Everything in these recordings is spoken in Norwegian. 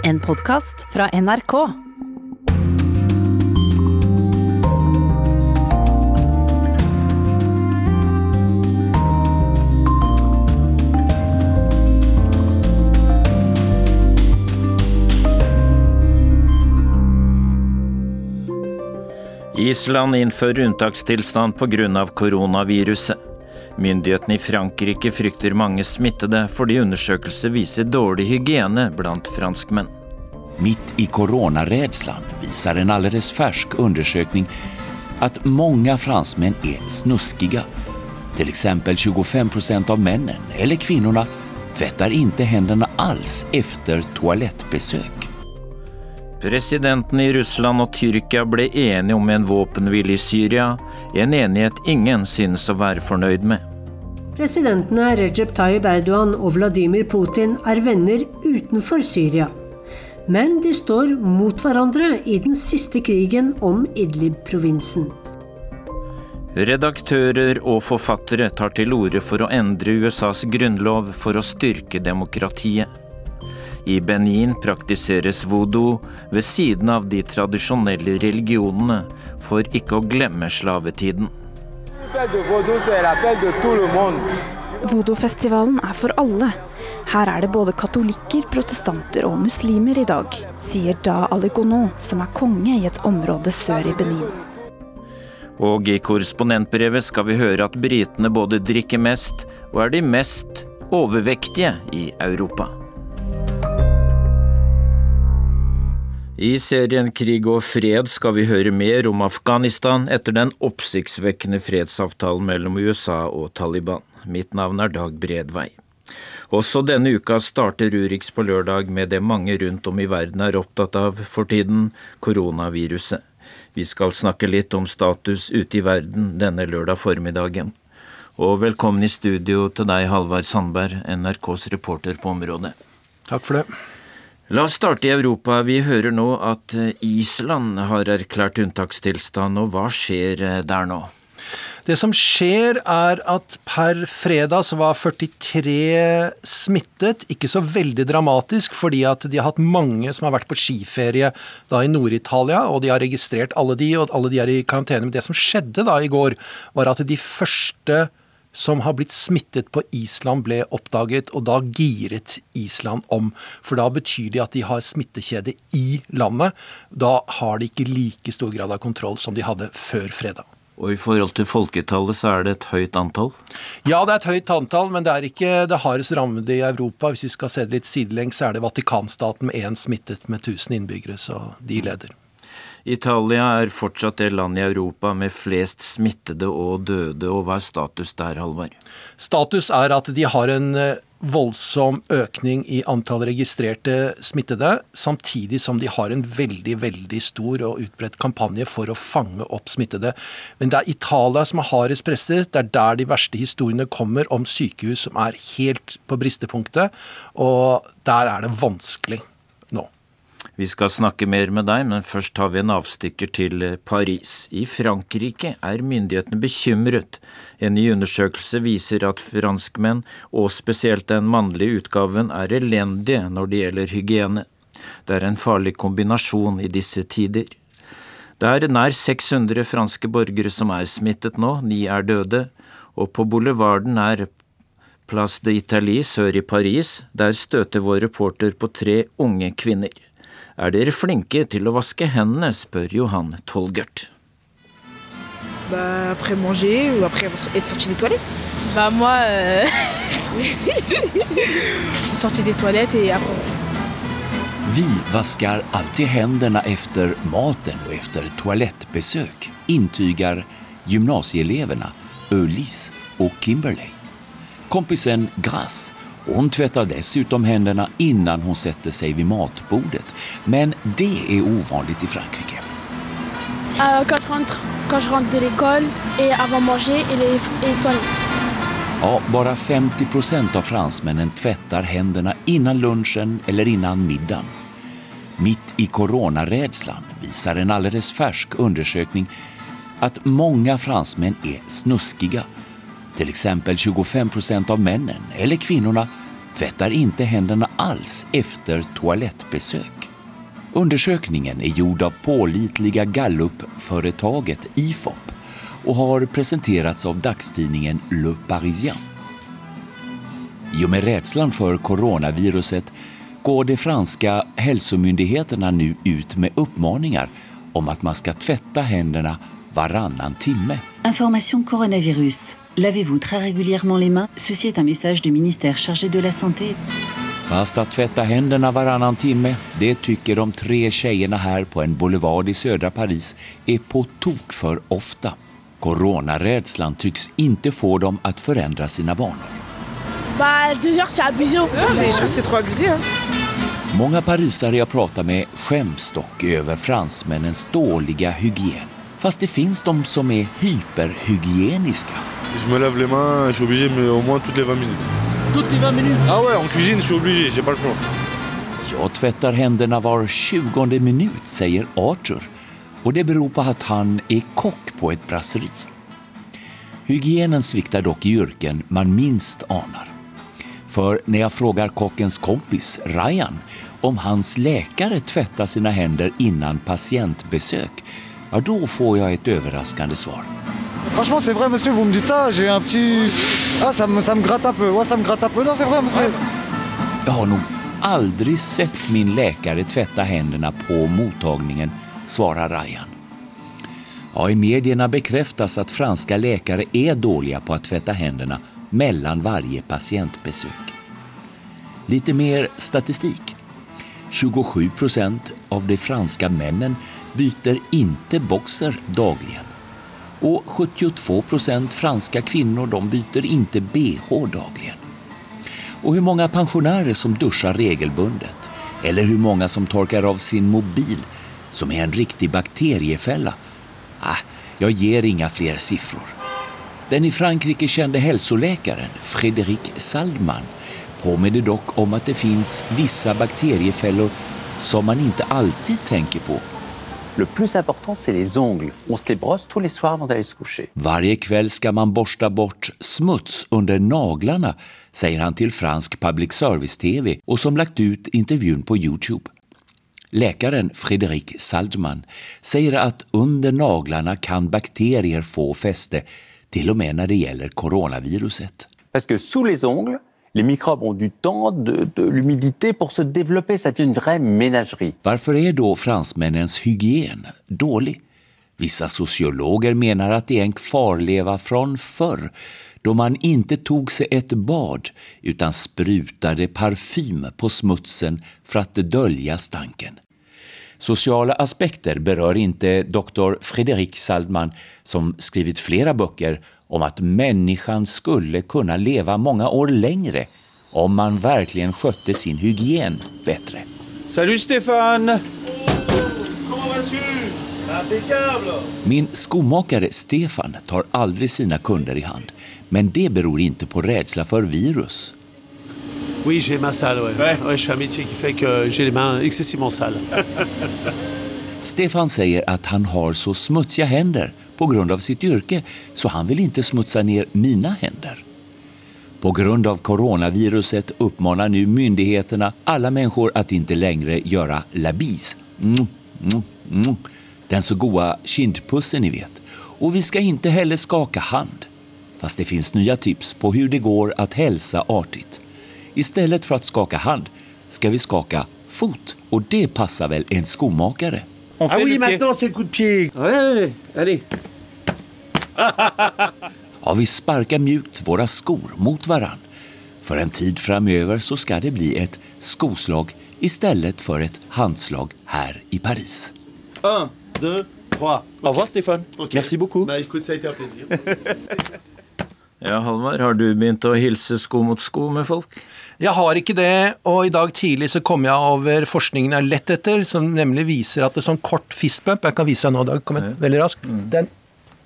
En podkast fra NRK. Island innfører unntakstilstand pga. koronaviruset. Myndighetene i Frankrike frykter mange smittede fordi undersøkelser viser dårlig hygiene blant franskmenn. Mitt i koronaredselen viser en alldeles fersk undersøkelse at mange franskmenn er snuskige. F.eks. exempel 25 procent av mennene eller kvinnene tvättar ikke hendene alls efter toalettbesøk. Presidentene i Russland og Tyrkia ble enige om en våpenhvile i Syria, en enighet ingen synes å være fornøyd med. Presidentene Recep Tayyip Erdogan og Vladimir Putin er venner utenfor Syria. Men de står mot hverandre i den siste krigen om Idlib-provinsen. Redaktører og forfattere tar til orde for å endre USAs grunnlov for å styrke demokratiet. I Benin praktiseres voodoo ved siden av de tradisjonelle religionene, for ikke å glemme slavetiden. Voodoo-festivalen er for alle. Her er det både katolikker, protestanter og muslimer i dag, sier Da Aligono, som er konge i et område sør i Benin. Og i korrespondentbrevet skal vi høre at britene både drikker mest og er de mest overvektige i Europa. I serien Krig og fred skal vi høre mer om Afghanistan etter den oppsiktsvekkende fredsavtalen mellom USA og Taliban. Mitt navn er Dag Bredvei. Også denne uka starter Urix på lørdag med det mange rundt om i verden er opptatt av for tiden, koronaviruset. Vi skal snakke litt om status ute i verden denne lørdag formiddagen. Og velkommen i studio til deg, Halvard Sandberg, NRKs reporter på området. Takk for det. La oss starte i Europa. Vi hører nå at Island har erklært unntakstilstand, og hva skjer der nå? Det som skjer er at per fredag så var 43 smittet. Ikke så veldig dramatisk, fordi at de har hatt mange som har vært på skiferie da i Nord-Italia, og de har registrert alle de, og alle de er i karantene. Men det som skjedde da i går, var at de første som har blitt smittet på Island, ble oppdaget, og da giret Island om. For da betyr det at de har smittekjede i landet. Da har de ikke like stor grad av kontroll som de hadde før fredag. Og i forhold til folketallet så er det et høyt antall? Ja, det er et høyt antall, men det er ikke det hardest rammede i Europa. Hvis vi skal se det litt sidelengs, så er det Vatikanstaten med én smittet med 1000 innbyggere, så de leder. Italia er fortsatt det landet i Europa med flest smittede og døde, og hva er status der, Halvard? Status er at de har en voldsom økning i antall registrerte smittede, samtidig som de har en veldig veldig stor og utbredt kampanje for å fange opp smittede. Men det er Italia som er hardest presset. Det er der de verste historiene kommer om sykehus som er helt på bristepunktet, og der er det vanskelig nå. Vi skal snakke mer med deg, men først tar vi en avstikker til Paris. I Frankrike er myndighetene bekymret. En ny undersøkelse viser at franskmenn, og spesielt den mannlige utgaven, er elendige når det gjelder hygiene. Det er en farlig kombinasjon i disse tider. Det er nær 600 franske borgere som er smittet nå, ni er døde, og på boulevarden er Place d'Italie sør i Paris, der støter vår reporter på tre unge kvinner. Er dere flinke til å vaske hendene, spør Johan Tolgert. Bah, après manger ou après être sorti des toilettes Bah moi, euh... sorti des toilettes et après. Vi vaskar alltid händerna efter maten och efter toalettbesök, intygar gymnasieeleverna Ölis och Kimberley. Kompisen Grass hon tvättar dessutom händerna innan hon sätter sig vid matbordet. Men det är ovanligt i Frankrike. Quand, je rentre, quand je rentre de l'école et avant manger et les, et les toilettes. Ja, bara 50 procent av fransmännen tvättar händerna innan lunchen eller innan middagen. Mitt i coronarädslan visar en alldeles färsk undersökning att många fransmän är snuskiga. Till exempel 25 procent av männen eller kvinnorna tvättar inte händerna alls efter toalettbesök. Undersökningen är gjord av pålitliga Gallup-företaget IFOP och har presenterats av dagstidningen Le Parisien. I och med rädslan för coronaviruset går de franska hälsomyndigheterna nu ut med uppmaningar om att man ska tvätta händerna varannan timme. Information coronavirus. Lavez-vous très régulièrement les mains. Ceci est un message du ministère chargé de la santé. Fast att tvätta händerna varannan timme, det tycker de tre tjejerna här på en boulevard i södra Paris är på tok för ofta. Coronarädslan tycks inte få dem att förändra sina vanor. Bah, deux heures, c'est abusé. C'est- Je trouve que c'est trop abusé. Hein. Många parisare jag pratar med skäms dock över fransmännens dåliga hygien. Fast det finns de som är hyperhygieniska. Je me lave les mains, je suis obligé mais au moins toutes les 20 minutes. Toutes les 20 minutes Ah ouais, en cuisine je suis obligé, j'ai pas le choix. Jag tvättar händerna var tjugonde minut, säger Arthur. Och det beror på att han är kock på ett brasseri. Hygienen sviktar dock i yrken man minst anar. För när jag frågar kockens kompis Ryan om hans läkare tvättar sina händer innan patientbesök, ja då får jag ett överraskande svar. Franchement, c'est vrai, monsieur, vous me dites ça, j'ai un petit. Ah, ça me, ça me gratte un peu. Ouais, ça me gratte un peu. Non, c'est vrai, monsieur. Jag har nog aldrig sett min läkare tvätta händerna på mottagningen, svarar Ryan. Ja, I medierna bekräftas att franska läkare är dåliga på att tvätta händerna mellan varje patientbesök. Lite mer statistik. 27 procent av de franska männen byter inte boxer dagligen. Och 72 procent franska kvinnor de byter inte bh dagligen. Och hur många pensionärer som duschar regelbundet eller hur många som torkar av sin mobil som är en riktig bakteriefälla. Ah, jag ger inga fler siffror. Den i Frankrike kände hälsoläkaren Frédéric Saldman påminner dock om att det finns vissa bakteriefällor som man inte alltid tänker på. Le plus important, c'est les ongles. On se les brosse tous les soirs avant d'aller se coucher. Varje kväll ska man borsta bort smuts under naglarna, säger han till fransk public service-tv och som lagt ut intervjun på Youtube. Läkaren Fredrik Saldman säger att under naglarna kan bakterier få fäste, till och med när det gäller coronaviruset. Parce que sous les ongles, les microbes ont du temps, de, de l'humidité pour se développer. C'est une vraie ménagerie. Varför är då fransmännens hygien dålig? Vissa sociologer menar att det är en kvarleva från förr då man inte tog sig ett bad utan sprutade parfym på smutsen för att dölja stanken. Sociala aspekter berör inte doktor Frederic Saldman som skrivit flera böcker om att människan skulle kunna leva många år längre om man verkligen skötte sin hygien bättre. Salut Stefan! Min skomakare Stefan tar aldrig sina kunder i hand. Men det beror inte på rädsla för virus. Oui, j'ai ma salle, ouais. ouais. Je fais un métier qui fait que j'ai les mains excessivement sales. Stefan säger att han har så smutsiga händer på grund av sitt yrke så han vill inte smutsa ner mina händer. På grund av coronaviruset uppmanar nu myndigheterna alla människor att inte längre göra labis. Mm, mm, mm. Den så goa kindpussen ni vet. Och vi ska inte heller skaka hand. Fast det finns nya tips på hur det går att hälsa artigt. Istället för att skaka hand ska vi skaka fot och det passar väl en skomakare? ah oui, maintenant c'est le coup de pied. Ouais, allez. Ja, vi sparkar mjukt våra skor mot varann. För en tid framöver så ska det bli ett skoslag istället för ett handslag här i Paris. Un, deux, trois. Au revoir Stéphane. Merci beaucoup. Bah écoute, ça a été un plaisir. Ja, Halvard, har du begynt å hilse sko mot sko med folk? Jeg har ikke det, og i dag tidlig så kom jeg over forskningen jeg har lett etter, som nemlig viser at det er sånn kort fistbump Jeg kan vise deg nå, Dag. Kom igjen, veldig raskt. Den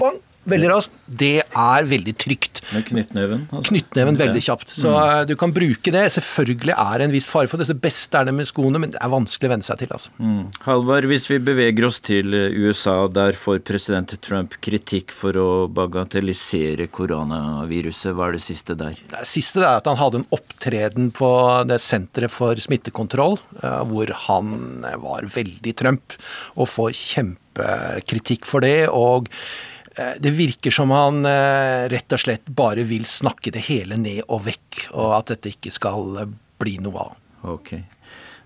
bang! Veldig raskt, det er veldig trygt. Med knyttneven? Altså. Knyttneven veldig kjapt. Så mm. du kan bruke det. Selvfølgelig er det en viss fare for det. Det beste er det med skoene, men det er vanskelig å venne seg til. altså. Mm. Halvard, hvis vi beveger oss til USA, der får president Trump kritikk for å bagatellisere koronaviruset. Hva er det siste der? Det siste er at han hadde en opptreden på det senteret for smittekontroll, hvor han var veldig Trump, og får kjempekritikk for det. og Eh, det virker som han eh, rett og slett bare vil snakke det hele ned og vekk, og at dette ikke skal eh, bli noe av. Ok.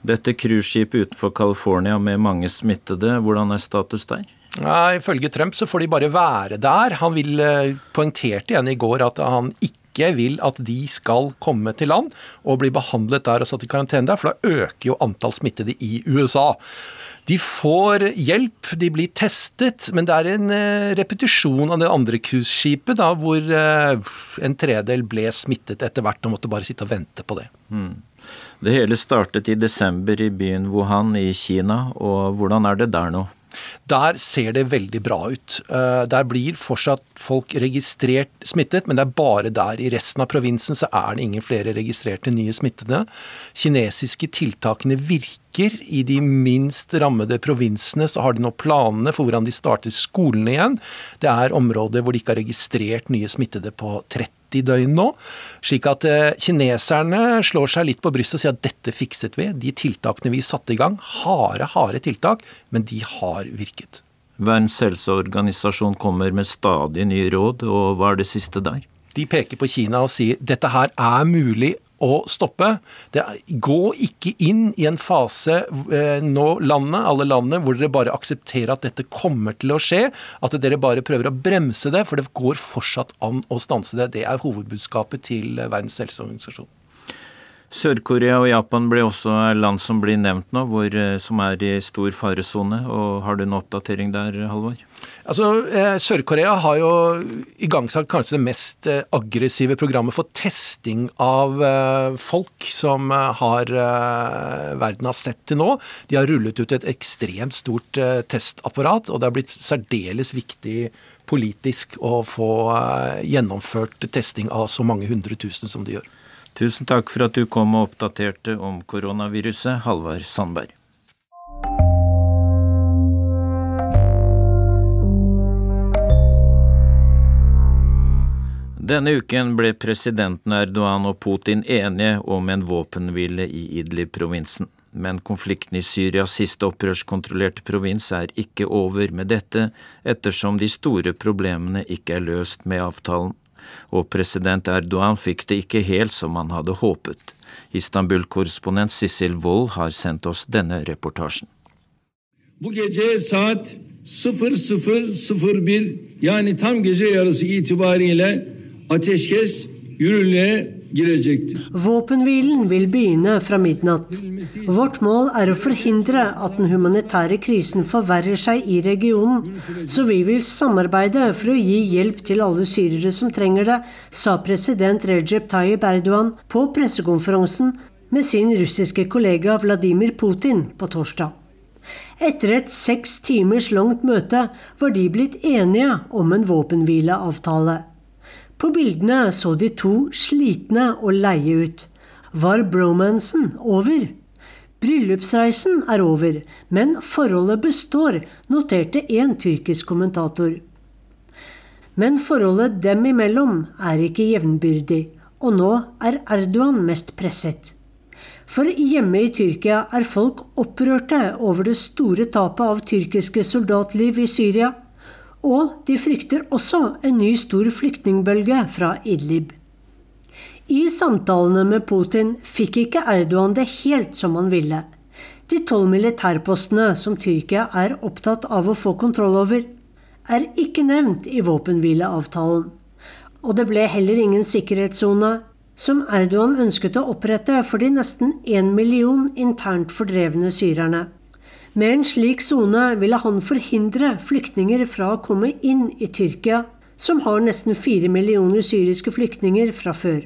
Dette cruiseskipet utenfor California med mange smittede, hvordan er status der? Ja, ifølge Trump så får de bare være der. Han vil, poengterte igjen i går at han ikke vil at de skal komme til land og bli behandlet der og satt i karantene der, for da øker jo antall smittede i USA. De får hjelp, de blir testet, men det er en uh, repetisjon av det andre cruiseskipet, hvor uh, en tredel ble smittet etter hvert og måtte bare sitte og vente på det. Mm. Det hele startet i desember i byen Wuhan i Kina, og hvordan er det der nå? Der ser det veldig bra ut. Eh, der blir fortsatt folk registrert smittet, men det er bare der. I resten av provinsen så er det ingen flere registrerte nye smittede. Kinesiske tiltakene virker. I de minst rammede provinsene så har de nå planene for hvordan de starter skolene igjen. Det er områder hvor de ikke har registrert nye smittede på 30 i døgn nå. Slik at eh, kineserne slår seg litt på brystet og sier at dette fikset vi. De tiltakene vi satte i gang, harde, harde tiltak, men de har virket. Verdens helseorganisasjon kommer med stadig nye råd, og hva er det siste der? De peker på Kina og sier dette her er mulig å stoppe. Det, gå ikke inn i en fase eh, nå landet, alle landene, hvor dere bare aksepterer at dette kommer til å skje. At dere bare prøver å bremse det, for det går fortsatt an å stanse det. Det er hovedbudskapet til Verdens helseorganisasjon. Sør-Korea og Japan blir også land som blir nevnt nå, hvor, eh, som er i stor faresone. Har du en oppdatering der, Halvor? Altså, eh, Sør-Korea har jo igangsatt kanskje det mest eh, aggressive programmet for testing av folk som har verden har sett til nå. De har rullet ut et ekstremt stort testapparat, og det har blitt særdeles viktig politisk å få gjennomført testing av så mange hundre tusen som de gjør. Tusen takk for at du kom og oppdaterte om koronaviruset, Halvard Sandberg. Denne uken ble presidenten Erdogan og Putin enige om en våpenhvile i Idlib-provinsen. Men konflikten i Syrias siste opprørskontrollerte provins er ikke over med dette, ettersom de store problemene ikke er løst med avtalen og president Erdogan fikk det ikke helt som han hadde håpet. Istanbul-korrespondent Sissel Wold har sendt oss denne reportasjen. Bu gece saat 00.01 yani tam gece yarısı itibariyle ateşkes yürürlüğe Våpenhvilen vil begynne fra midnatt. Vårt mål er å forhindre at den humanitære krisen forverrer seg i regionen, så vi vil samarbeide for å gi hjelp til alle syrere som trenger det, sa president Recep Tayyip Erdogan på pressekonferansen med sin russiske kollega Vladimir Putin på torsdag. Etter et seks timers langt møte var de blitt enige om en våpenhvileavtale. På bildene så de to slitne og leie ut. Var bromansen over? Bryllupsreisen er over, men forholdet består, noterte en tyrkisk kommentator. Men forholdet dem imellom er ikke jevnbyrdig, og nå er Erdogan mest presset. For hjemme i Tyrkia er folk opprørte over det store tapet av tyrkiske soldatliv i Syria. Og de frykter også en ny stor flyktningbølge fra Idlib. I samtalene med Putin fikk ikke Erdogan det helt som han ville. De tolv militærpostene som Tyrkia er opptatt av å få kontroll over, er ikke nevnt i våpenhvileavtalen. Og det ble heller ingen sikkerhetssone, som Erdogan ønsket å opprette for de nesten én million internt fordrevne syrerne. Med en slik sone ville han forhindre flyktninger fra å komme inn i Tyrkia, som har nesten fire millioner syriske flyktninger fra før.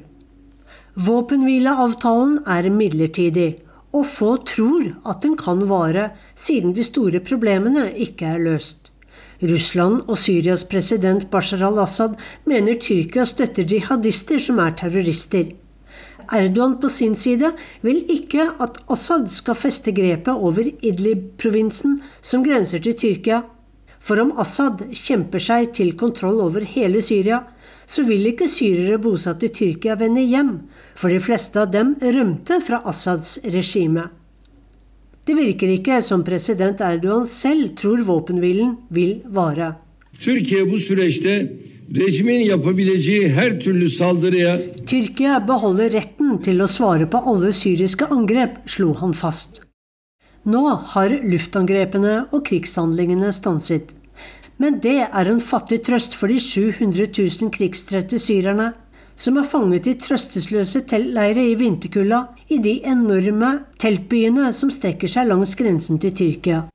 Våpenhvileavtalen er midlertidig, og få tror at den kan vare, siden de store problemene ikke er løst. Russland og Syrias president Bashar al-Assad mener Tyrkia støtter jihadister som er terrorister. Erdogan på sin side vil ikke at Assad skal feste grepet over Idlib-provinsen, som grenser til Tyrkia. For om Assad kjemper seg til kontroll over hele Syria, så vil ikke syrere bosatt i Tyrkia vende hjem, for de fleste av dem rømte fra Assads regime. Det virker ikke som president Erdogan selv tror våpenhvilen vil vare. Türkiye bu süreçte rejimin yapabileceği her türlü saldırıya Tyrkia beholder retten til å svare på alle syriske angrep, slo han fast. Nå har luftangrepene og krigshandlingene stanset. Men det er en fattig trøst for de 700 000 krigstrette syrerne som er fanget i trøstesløse teltleirer i vinterkulda i de enorme teltbyene som strekker seg langs grensen til Tyrkia.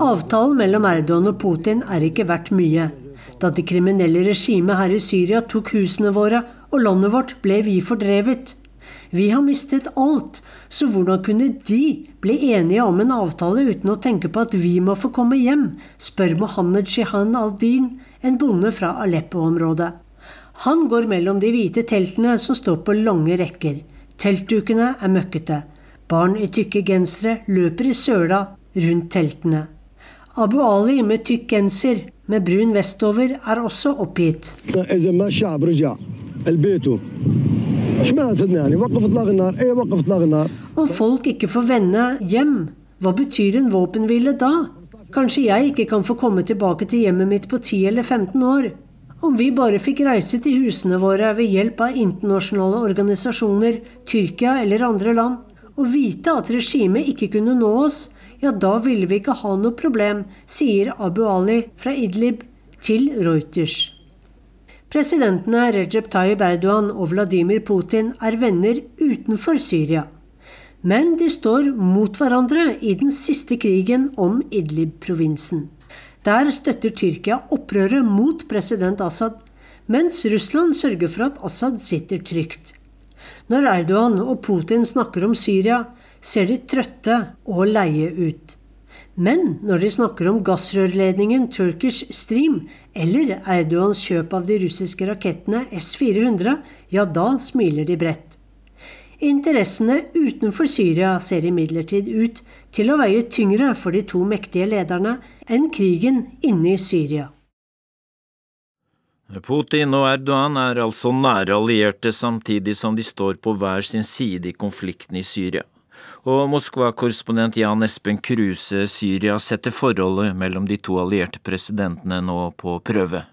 Avtalen mellom Erdogan og Putin er ikke verdt mye. Da det kriminelle regimet her i Syria tok husene våre og landet vårt, ble vi fordrevet. Vi har mistet alt, så hvordan kunne de bli enige om en avtale uten å tenke på at vi må få komme hjem, spør Mohammed Shihan al-Din, en bonde fra Aleppo-området. Han går mellom de hvite teltene som står på lange rekker. Teltdukene er møkkete. Barn i tykke gensere løper i søla rundt teltene. Abu Ali med tykk genser med brun vestover er også oppgitt. Om folk ikke får vende hjem, hva betyr en våpenhvile da? Kanskje jeg ikke kan få komme tilbake til hjemmet mitt på 10 eller 15 år? Om vi bare fikk reise til husene våre ved hjelp av internasjonale organisasjoner, Tyrkia eller andre land, og vite at regimet ikke kunne nå oss, ja, da ville vi ikke ha noe problem, sier Abu Ali fra Idlib til Reuters. Presidentene Recep Tayyip Erdogan og Vladimir Putin er venner utenfor Syria. Men de står mot hverandre i den siste krigen om Idlib-provinsen. Der støtter Tyrkia opprøret mot president Assad, mens Russland sørger for at Assad sitter trygt. Når Erdogan og Putin snakker om Syria, ser de trøtte og leie ut. Men når de snakker om gassrørledningen Turkish Stream eller Erdogans kjøp av de russiske rakettene S-400, ja, da smiler de bredt. Interessene utenfor Syria ser imidlertid ut til å veie tyngre for de to mektige lederne enn krigen inne i Syria. Putin og Erdogan er altså nære allierte samtidig som de står på hver sin side i konflikten i Syria. Og Moskva-korrespondent Jan Espen Kruse, Syria setter forholdet mellom de to allierte presidentene nå på prøve.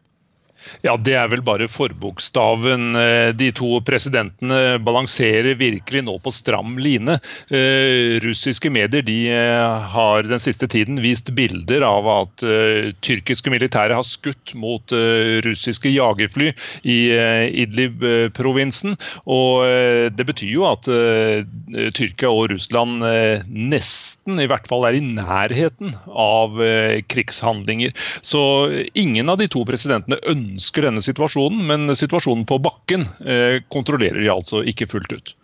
Ja, Det er vel bare forbokstaven. Eh, de to presidentene balanserer virkelig nå på stram line. Eh, russiske medier de eh, har den siste tiden vist bilder av at tyrkiske militære har skutt mot russiske jagerfly i Idlib-provinsen. Og Det betyr jo at Tyrkia og Russland nesten, i hvert fall, er i nærheten av krigshandlinger. Så ingen av de to presidentene ønsker ønsker denne situasjonen, men situasjonen på bakken eh, kontrollerer de altså ikke fullt ut.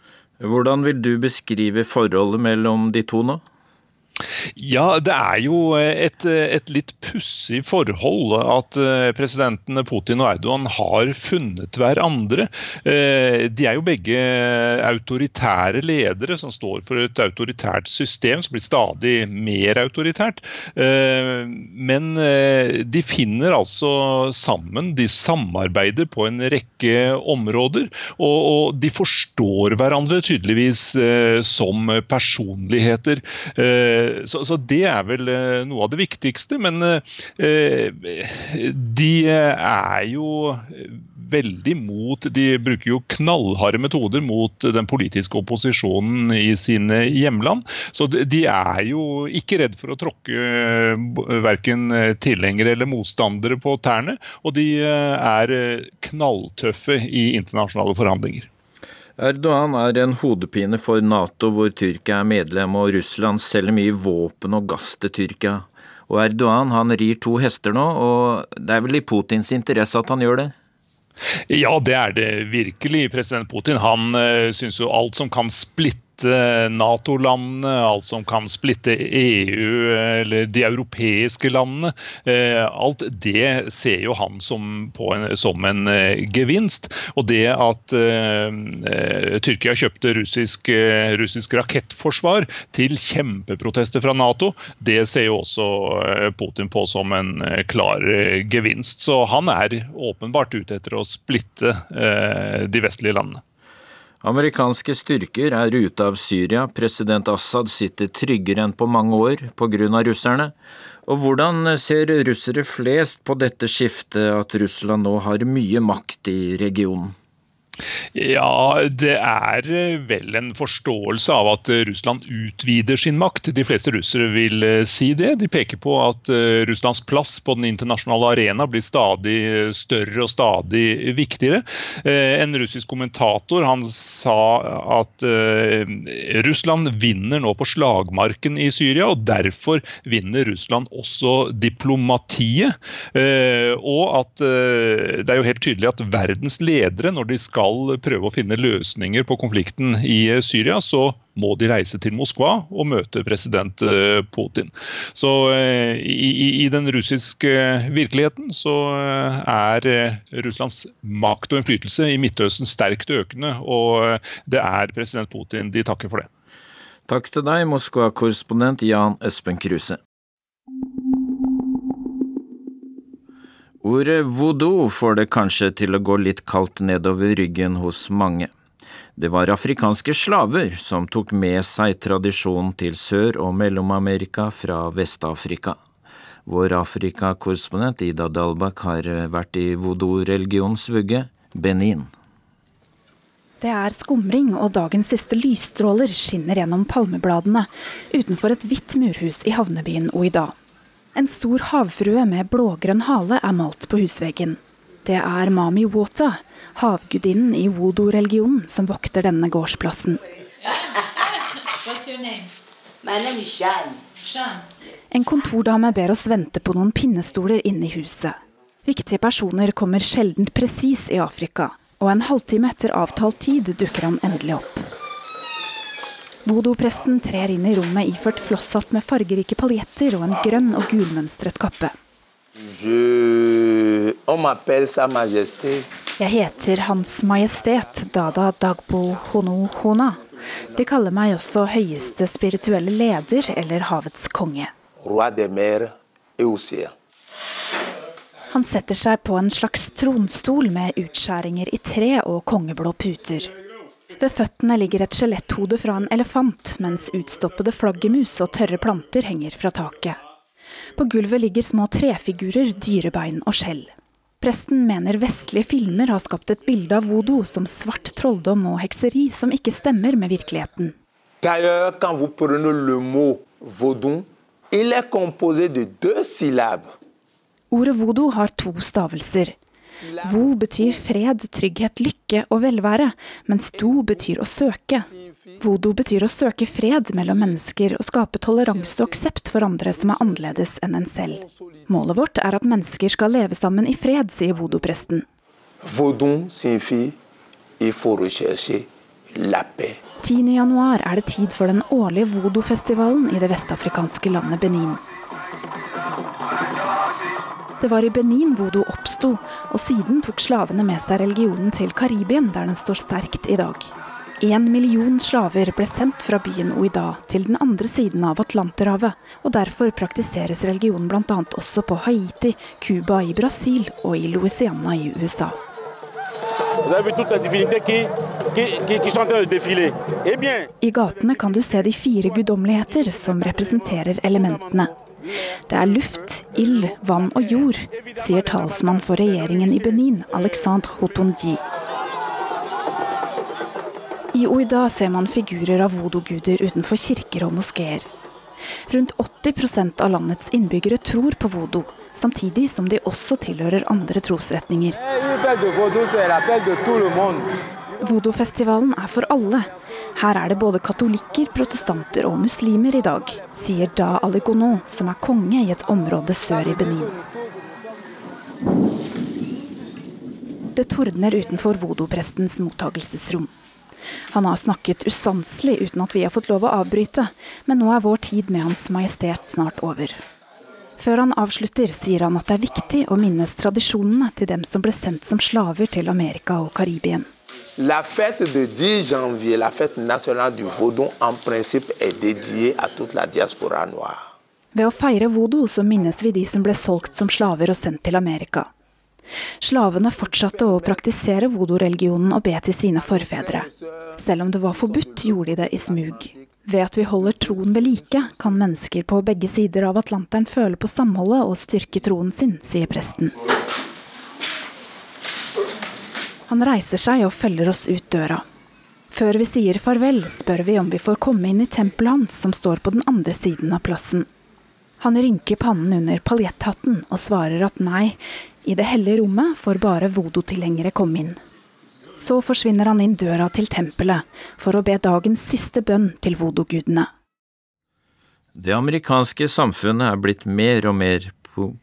Hvordan vil du beskrive forholdet mellom de to nå? Ja, det er jo et, et litt pussig forhold at eh, presidentene Putin og Erdogan har funnet hverandre. Eh, de er jo begge autoritære ledere som står for et autoritært system som blir stadig mer autoritært. Eh, men de finner altså sammen, de samarbeider på en rekke områder. Og de forstår hverandre tydeligvis som personligheter. Så, så, det er vel eh, noe av det viktigste. Men eh, de er jo veldig mot De bruker jo knallharde metoder mot den politiske opposisjonen i sine hjemland. Så de er jo ikke redd for å tråkke eh, verken tilhengere eller motstandere på tærne. Og de er knalltøffe i internasjonale forhandlinger. Erdogan er en hodepine for Nato, hvor Tyrkia er medlem, og Russland selger mye våpen og gass til Tyrkia. Og Erdogan han rir to hester nå, og det er vel i Putins interesse at han gjør det? Ja, det er det virkelig. President Putin han uh, syns jo alt som kan splitte splitte Nato-landene, alt som kan splitte EU eller de europeiske landene. Alt det ser jo han som, en, som en gevinst. Og det at uh, Tyrkia kjøpte russisk, russisk, rakettforsvar til kjempeprotester fra Nato, det ser jo også Putin på som en klar gevinst. Så han er åpenbart ute etter å splitte uh, de vestlige landene. Amerikanske styrker er ute av Syria. President Assad sitter tryggere enn på mange år pga. russerne. Og hvordan ser russere flest på dette skiftet, at Russland nå har mye makt i regionen? Ja, det er eh, vel en forståelse av at eh, Russland utvider sin makt. De fleste russere vil eh, si det. De peker på at Russlands plass på den internasjonale arena blir stadig større og stadig viktigere. En russisk kommentator han sa at Russland vinner nå på slagmarken i Syria, og derfor vinner Russland også diplomatiet. Og at det er jo helt tydelig at verdens ledere, når de skal skal prøve å finne løsninger på konflikten i Syria, så må de reise til Moskva og møte president eh, Putin. Så eh, i, i den russiske virkeligheten så eh, er Russlands makt og innflytelse i Midtøsten sterkt økende, og det er president Putin de takker for det. Takk til deg, Moskva-korrespondent Jan Espen Kruse. Ordet voodoo får det kanskje til å gå litt kaldt nedover ryggen hos mange. Det var afrikanske slaver som tok med seg tradisjonen til Sør- og Mellom-Amerika fra Vest-Afrika. Vår Afrika-korrespondent Ida Dalbakk har vært i voodoo-religionens vugge, Benin. Det er skumring, og dagens siste lysstråler skinner gjennom palmebladene utenfor et hvitt murhus i havnebyen Oida. En stor havfrue med blågrønn hale er malt på husveggen. Det er Mami Wota, havgudinnen i wodo-religionen, som vokter denne gårdsplassen. En kontordame ber oss vente på noen pinnestoler inne i huset. Viktige personer kommer sjelden presis i Afrika, og en halvtime etter avtalt tid dukker han endelig opp. Voodoo-presten trer inn i rommet iført flosshatt med fargerike paljetter og en grønn og gulmønstret kappe. Jeg heter Hans Majestet Dada Dagbo Hono Hona. De kaller meg også høyeste spirituelle leder eller havets konge. Han setter seg på en slags tronstol med utskjæringer i tre og kongeblå puter. Ved føttene ligger et skjeletthode fra en elefant, mens utstoppede flaggermus og tørre planter henger fra taket. På gulvet ligger små trefigurer, dyrebein og skjell. Presten mener vestlige filmer har skapt et bilde av voodoo som svart trolldom og hekseri som ikke stemmer med virkeligheten. Ordet voodoo har to stavelser. Vo betyr fred, trygghet, lykke og velvære, mens do betyr å søke. Vodo betyr å søke fred mellom mennesker og skape toleranse og aksept for andre som er annerledes enn en selv. Målet vårt er at mennesker skal leve sammen i fred, sier vodopresten. Vodun signifie il faut rechercher la 10. januar er det tid for den årlige vodofestivalen i det vestafrikanske landet Benin. Det var i Benin vodo oppsto, og siden tok slavene med seg religionen til Karibien, der den står sterkt i dag. En million slaver ble sendt fra byen Oida til den andre siden av Atlanterhavet, og derfor praktiseres religionen bl.a. også på Haiti, Cuba i Brasil og i Louisiana i USA. I gatene kan du se de fire guddommeligheter som representerer elementene. Det er luft, ild, vann og jord, sier talsmann for regjeringen i Benin, Alexandre Hotondi. I Oida ser man figurer av vodoguder utenfor kirker og moskeer. Rundt 80% av landets innbyggere tror på vodo, samtidig som de også tilhører andre trosretninger. Vodofestivalen er for alle, her er det både katolikker, protestanter og muslimer i dag, sier Da Aligono, som er konge i et område sør i Benin. Det tordner utenfor vodoprestens mottagelsesrom. Han har snakket ustanselig uten at vi har fått lov å avbryte, men nå er vår tid med Hans Majestet snart over. Før han avslutter, sier han at det er viktig å minnes tradisjonene til dem som ble sendt som slaver til Amerika og Karibien. La fête de 10 janvier, la fête nationale du Vaudon, en principe est dédiée à toute la diaspora noire. Ved å feire voodoo så minnes vi de som ble solgt som slaver og sendt til Amerika. Slavene fortsatte å praktisere voodoo-religionen og be til sine forfedre. Selv om det var forbudt, gjorde de det i smug. Ved at vi holder troen ved like, kan mennesker på begge sider av Atlanteren føle på samholdet og styrke troen sin, sier presten. Han reiser seg og følger oss ut døra. Før vi sier farvel, spør vi om vi får komme inn i tempelet hans, som står på den andre siden av plassen. Han rynker pannen under paljetthatten og svarer at nei, i det hellige rommet får bare voodoo-tilhengere komme inn. Så forsvinner han inn døra til tempelet for å be dagens siste bønn til voodoo-gudene. Det amerikanske samfunnet er blitt mer og mer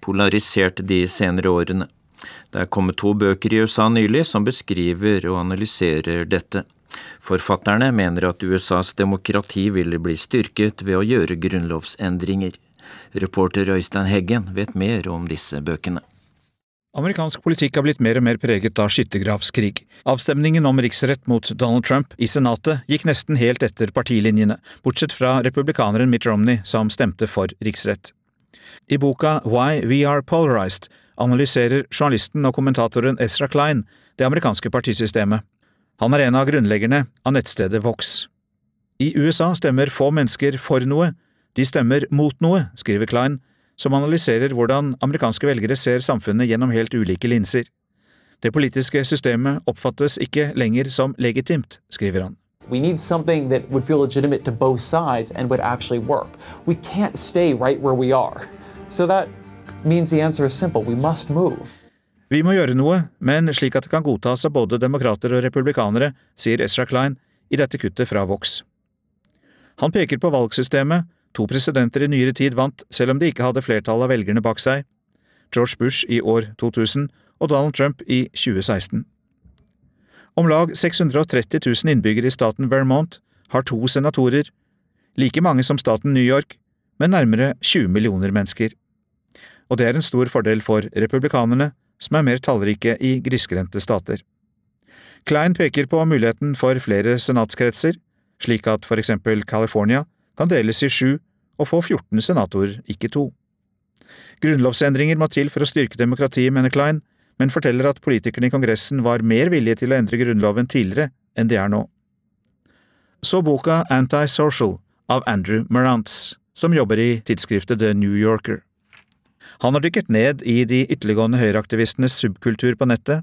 polarisert de senere årene. Det er kommet to bøker i USA nylig som beskriver og analyserer dette. Forfatterne mener at USAs demokrati ville bli styrket ved å gjøre grunnlovsendringer. Reporter Øystein Heggen vet mer om disse bøkene. Amerikansk politikk har blitt mer og mer preget av skyttergravskrig. Avstemningen om riksrett mot Donald Trump i Senatet gikk nesten helt etter partilinjene, bortsett fra republikaneren Mitt Romney, som stemte for riksrett. I boka Why We Are Polarized analyserer journalisten og kommentatoren Ezra Klein det amerikanske partisystemet. Han er en av grunnleggerne av nettstedet Vox. I USA stemmer få mennesker for noe, de stemmer mot noe, skriver Klein, som analyserer hvordan amerikanske velgere ser samfunnet gjennom helt ulike linser. Det politiske systemet oppfattes ikke lenger som legitimt, skriver han. We need something that would feel legitimate to both sides and would actually work. We can't stay right where we are. So that means the answer is simple. We must move. Vi må gjøre noe, men slik at det kan godtas av både demokrater og republikanere, sier Ezra Klein i dette kuttet fra Vox. Han peker på valgsystemet To presidenter i nyere tid vant selv om de ikke hadde flertall av velgerne bak seg, George Bush i år 2000 og Donald Trump i 2016. Om lag 630 000 innbyggere i staten Vermont har to senatorer, like mange som staten New York, med nærmere 20 millioner mennesker. Og det er en stor fordel for republikanerne, som er mer tallrike i grisgrendte stater. Klein peker på muligheten for flere senatskretser, slik at for eksempel California kan deles i sju og få 14 senatorer, ikke to. Grunnlovsendringer må til for å styrke demokratiet, mener Klein, men forteller at politikerne i Kongressen var mer villige til å endre Grunnloven tidligere enn de er nå. Så boka Antisocial av Andrew Marantz, som jobber i tidsskriftet The New Yorker. Han har dykket ned i de ytterliggående høyreaktivistenes subkultur på nettet.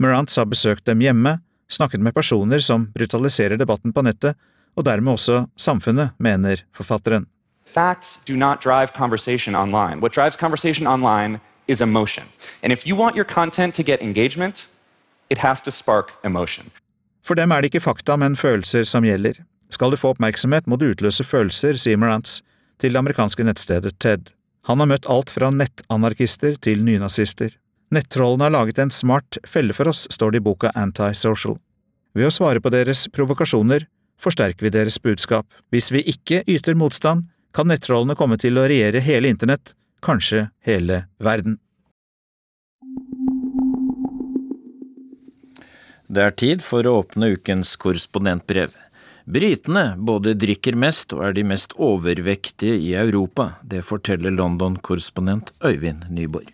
Marantz har besøkt dem hjemme, snakket med personer som brutaliserer debatten på nettet, og dermed også samfunnet, mener forfatteren. Facts do not drive conversation online. What drives conversation online is emotion. And if you want your content to get engagement, it has to spark emotion. For dem er det ikke fakta, men følelser som gjelder. Skal du få oppmerksomhet, må du utløse følelser, sier Morantz til det amerikanske nettstedet TED. Han har møtt alt fra nettanarkister til nynazister. Nettrollene har laget en smart felle for oss, står det i boka Antisocial. Ved å svare på deres provokasjoner forsterker vi deres budskap. Hvis vi ikke yter motstand, kan nettrollene komme til å regjere hele internett, kanskje hele verden. Det er tid for å åpne ukens korrespondentbrev. Britene både drikker mest og er de mest overvektige i Europa. Det forteller London-korrespondent Øyvind Nyborg.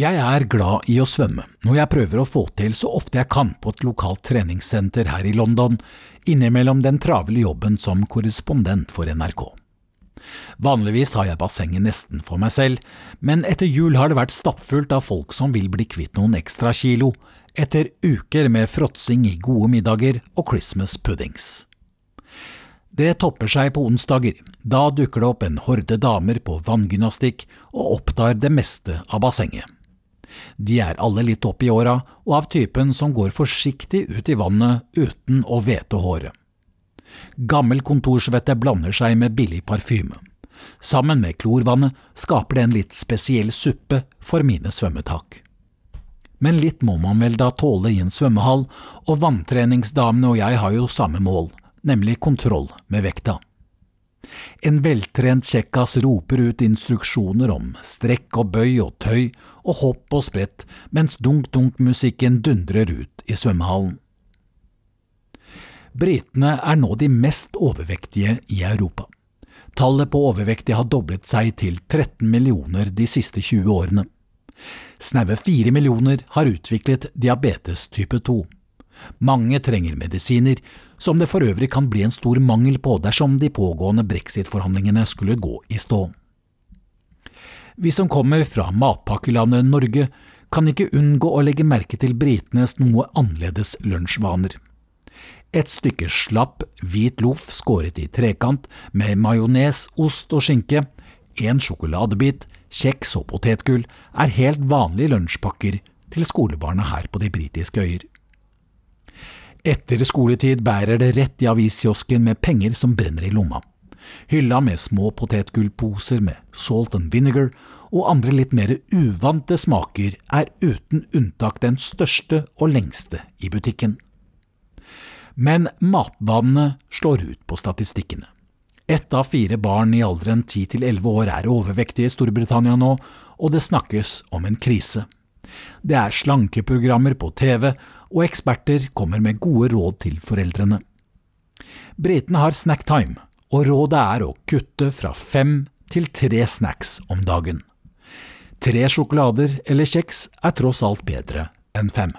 Jeg er glad i å svømme, noe jeg prøver å få til så ofte jeg kan på et lokalt treningssenter her i London, innimellom den travle jobben som korrespondent for NRK. Vanligvis har jeg bassenget nesten for meg selv, men etter jul har det vært stappfullt av folk som vil bli kvitt noen ekstra kilo, etter uker med fråtsing i gode middager og Christmas puddings. Det topper seg på onsdager. Da dukker det opp en horde damer på vanngymnastikk og opptar det meste av bassenget. De er alle litt opp i åra og av typen som går forsiktig ut i vannet uten å hvete håret. Gammel kontorsvette blander seg med billig parfyme. Sammen med klorvannet skaper det en litt spesiell suppe for mine svømmetak. Men litt må man vel da tåle i en svømmehall, og vanntreningsdamene og jeg har jo samme mål, nemlig kontroll med vekta. En veltrent kjekkas roper ut instruksjoner om strekk og bøy og tøy og hopp og sprett, mens dunk-dunk-musikken dundrer ut i svømmehallen. Britene er nå de mest overvektige i Europa. Tallet på overvektige har doblet seg til 13 millioner de siste 20 årene. Snaue 4 millioner har utviklet diabetes type 2. Mange trenger medisiner, som det for øvrig kan bli en stor mangel på dersom de pågående brexit-forhandlingene skulle gå i stå. Vi som kommer fra matpakkelandet Norge, kan ikke unngå å legge merke til britenes noe annerledes lunsjvaner. Et stykke slapp, hvit loff skåret i trekant med majones, ost og skinke, en sjokoladebit, kjeks og potetgull er helt vanlige lunsjpakker til skolebarna her på de britiske øyer. Etter skoletid bærer det rett i aviskiosken med penger som brenner i lomma. Hylla med små potetgullposer med salt and vinegar og andre litt mer uvante smaker er uten unntak den største og lengste i butikken. Men matvanene slår ut på statistikkene. Ett av fire barn i alderen 10 til 11 år er overvektige i Storbritannia nå, og det snakkes om en krise. Det er slankeprogrammer på TV, og eksperter kommer med gode råd til foreldrene. Britene har snacktime, og rådet er å kutte fra fem til tre snacks om dagen. Tre sjokolader eller kjeks er tross alt bedre enn fem.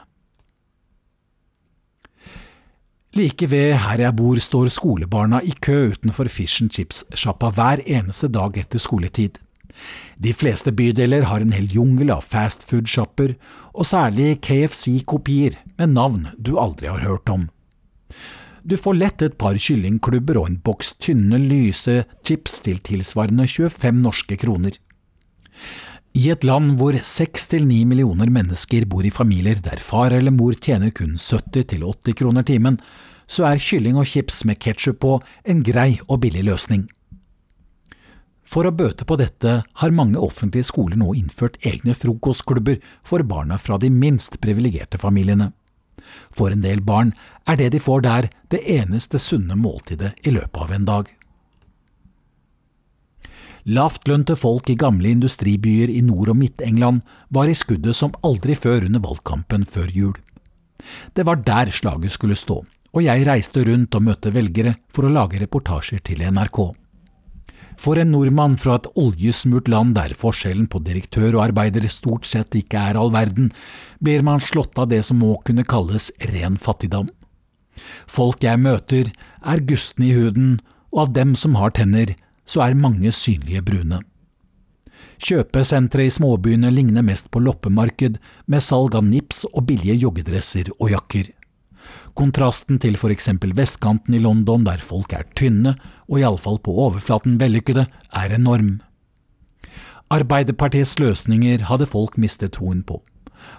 Like ved her jeg bor står skolebarna i kø utenfor fish and chips-sjappa hver eneste dag etter skoletid. De fleste bydeler har en hel jungel av fastfood-sjapper, og særlig KFC-kopier med navn du aldri har hørt om. Du får lett et par kyllingklubber og en boks tynne, lyse chips til tilsvarende 25 norske kroner. I et land hvor seks til ni millioner mennesker bor i familier der far eller mor tjener kun 70 til 80 kroner timen, så er kylling og chips med ketsjup på en grei og billig løsning. For å bøte på dette har mange offentlige skoler nå innført egne frokostklubber for barna fra de minst privilegerte familiene. For en del barn er det de får der, det eneste sunne måltidet i løpet av en dag. Lavtlønte folk i gamle industribyer i Nord- og Midt-England var i skuddet som aldri før under valgkampen før jul. Det var der slaget skulle stå, og jeg reiste rundt og møtte velgere for å lage reportasjer til NRK. For en nordmann fra et oljesmurt land der forskjellen på direktør og arbeider stort sett ikke er all verden, blir man slått av det som må kunne kalles ren fattigdom. Folk jeg møter, er gustne i huden, og av dem som har tenner, så er mange synlige brune. Kjøpesentre i småbyene ligner mest på loppemarked, med salg av nips og billige joggedresser og jakker. Kontrasten til for eksempel vestkanten i London, der folk er tynne, og iallfall på overflaten vellykkede, er enorm. Arbeiderpartiets løsninger hadde folk mistet troen på.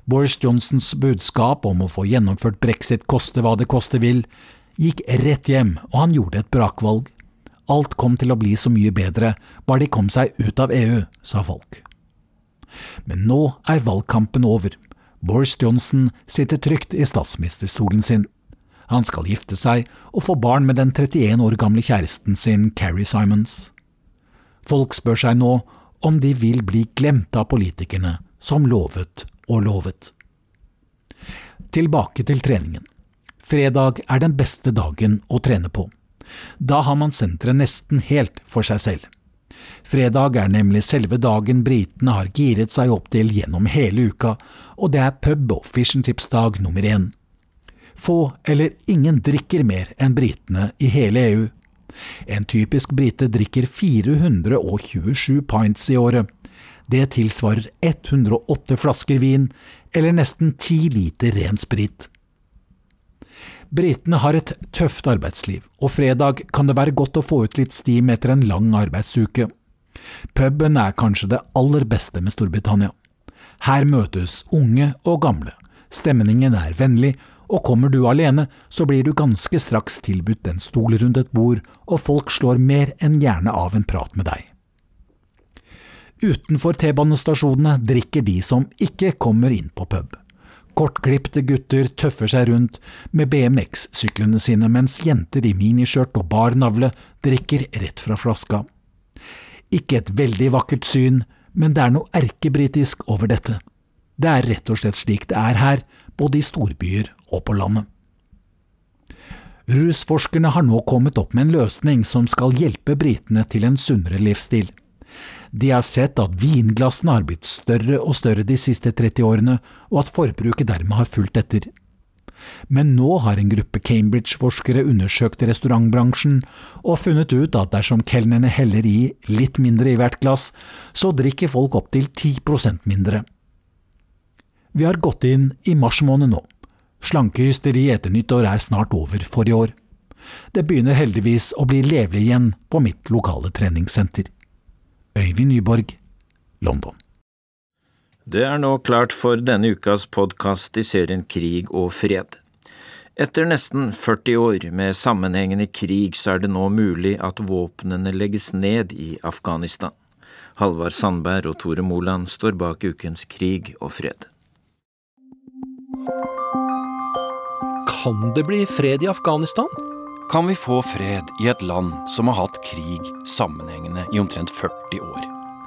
Boris Johnsons budskap om å få gjennomført brexit koste hva det koste vil, gikk rett hjem, og han gjorde et brakvalg. Alt kom til å bli så mye bedre, bare de kom seg ut av EU, sa folk. Men nå er valgkampen over. Boris Johnson sitter trygt i statsministerstolen sin. Han skal gifte seg og få barn med den 31 år gamle kjæresten sin, Carrie Simons. Folk spør seg nå om de vil bli glemt av politikerne som lovet og lovet. Tilbake til treningen. Fredag er den beste dagen å trene på. Da har man senteret nesten helt for seg selv. Fredag er nemlig selve dagen britene har giret seg opp til gjennom hele uka, og det er pub- og fish and chips-dag nummer én. Få eller ingen drikker mer enn britene i hele EU. En typisk brite drikker 427 pints i året. Det tilsvarer 108 flasker vin, eller nesten 10 liter ren sprit. Britene har et tøft arbeidsliv, og fredag kan det være godt å få ut litt stim etter en lang arbeidsuke. Puben er kanskje det aller beste med Storbritannia. Her møtes unge og gamle, stemningen er vennlig, og kommer du alene, så blir du ganske straks tilbudt en stol rundt et bord, og folk slår mer enn gjerne av en prat med deg. Utenfor T-banestasjonene drikker de som ikke kommer inn på pub. Kortklipte gutter tøffer seg rundt med BMX-syklene sine, mens jenter i miniskjørt og bar navle drikker rett fra flaska. Ikke et veldig vakkert syn, men det er noe erkebritisk over dette. Det er rett og slett slik det er her, både i storbyer og på landet. Rusforskerne har nå kommet opp med en løsning som skal hjelpe britene til en sunnere livsstil. De har sett at vinglassene har blitt større og større de siste 30 årene, og at forbruket dermed har fulgt etter. Men nå har en gruppe Cambridge-forskere undersøkt restaurantbransjen og funnet ut at dersom kelnerne heller i litt mindre i hvert glass, så drikker folk opptil 10% mindre. Vi har gått inn i mars måned nå. Slankehysteriet etter nyttår er snart over for i år. Det begynner heldigvis å bli levelig igjen på mitt lokale treningssenter. Øyvind Nyborg, London. Det er nå klart for denne ukas podkast i serien Krig og fred. Etter nesten 40 år med sammenhengende krig så er det nå mulig at våpnene legges ned i Afghanistan. Halvard Sandberg og Tore Moland står bak ukens Krig og fred. Kan det bli fred i Afghanistan? Kan vi få fred i et land som har hatt krig sammenhengende i omtrent 40 år?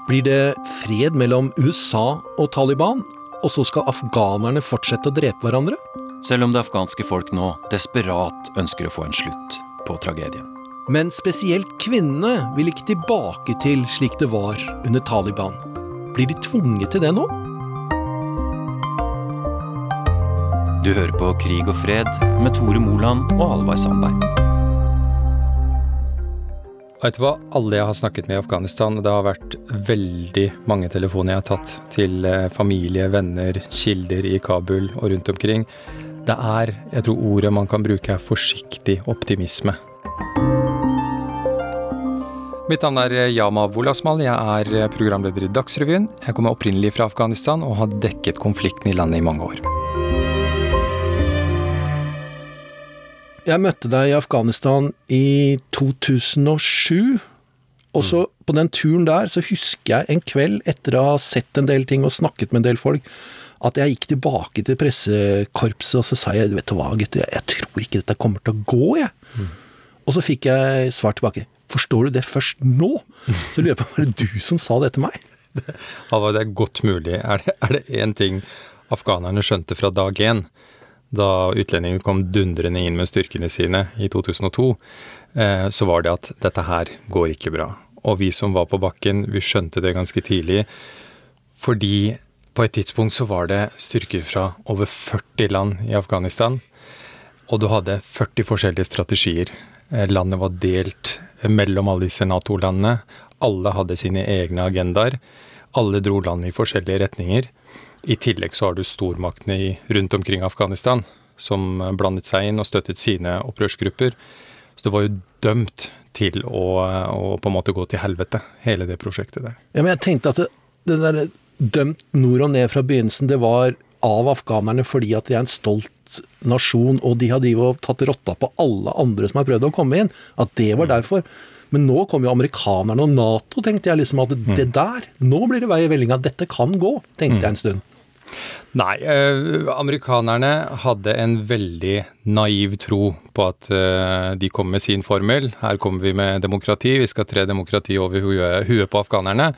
Blir det fred mellom USA og Taliban, og så skal afghanerne fortsette å drepe hverandre? Selv om det afghanske folk nå desperat ønsker å få en slutt på tragedien. Men spesielt kvinnene vil ikke tilbake til slik det var under Taliban. Blir de tvunget til det nå? Du hører på Krig og fred med Tore Moland og Halvard Sandberg. Vet du hva, alle jeg har snakket med i Afghanistan, det har vært veldig mange telefoner jeg har tatt til eh, familie, venner, kilder i Kabul og rundt omkring. Det er, jeg tror ordet man kan bruke er forsiktig optimisme. Mitt navn er Yama Wolasmal. Jeg er eh, programleder i Dagsrevyen. Jeg kommer opprinnelig fra Afghanistan og har dekket konflikten i landet i mange år. Jeg møtte deg i Afghanistan i 2007. Og så mm. på den turen der så husker jeg en kveld, etter å ha sett en del ting og snakket med en del folk, at jeg gikk tilbake til pressekorpset og så sa jeg, vet du hva gutter, jeg tror ikke dette kommer til å gå, jeg. Mm. Og så fikk jeg svar tilbake. Forstår du det først nå? Så lurer jeg på, var det du som sa det til meg? Halvard, det er godt mulig. Er det én ting afghanerne skjønte fra dag én, da utlendingene kom dundrende inn med styrkene sine i 2002, eh, så var det at dette her går ikke bra. Og vi som var på bakken, vi skjønte det ganske tidlig. Fordi på et tidspunkt så var det styrker fra over 40 land i Afghanistan. Og du hadde 40 forskjellige strategier. Eh, landet var delt mellom alle disse Nato-landene. Alle hadde sine egne agendaer. Alle dro landet i forskjellige retninger. I tillegg så har du stormaktene i, rundt omkring Afghanistan som blandet seg inn og støttet sine opprørsgrupper. Så det var jo dømt til å, å på en måte gå til helvete, hele det prosjektet der. Ja, men jeg tenkte at det, det der dømt nord og ned fra begynnelsen, det var av afghanerne fordi at de er en stolt nasjon, og de har tatt rotta på alle andre som har prøvd å komme inn. At det var mm. derfor. Men nå kom jo amerikanerne og Nato, tenkte jeg liksom at det mm. der Nå blir det vei i vellinga. Dette kan gå, tenkte jeg en stund. Nei, eh, amerikanerne hadde en veldig naiv tro på at eh, de kom med sin formel. Her kommer vi med demokrati, vi skal tre demokrati over huet, huet på afghanerne.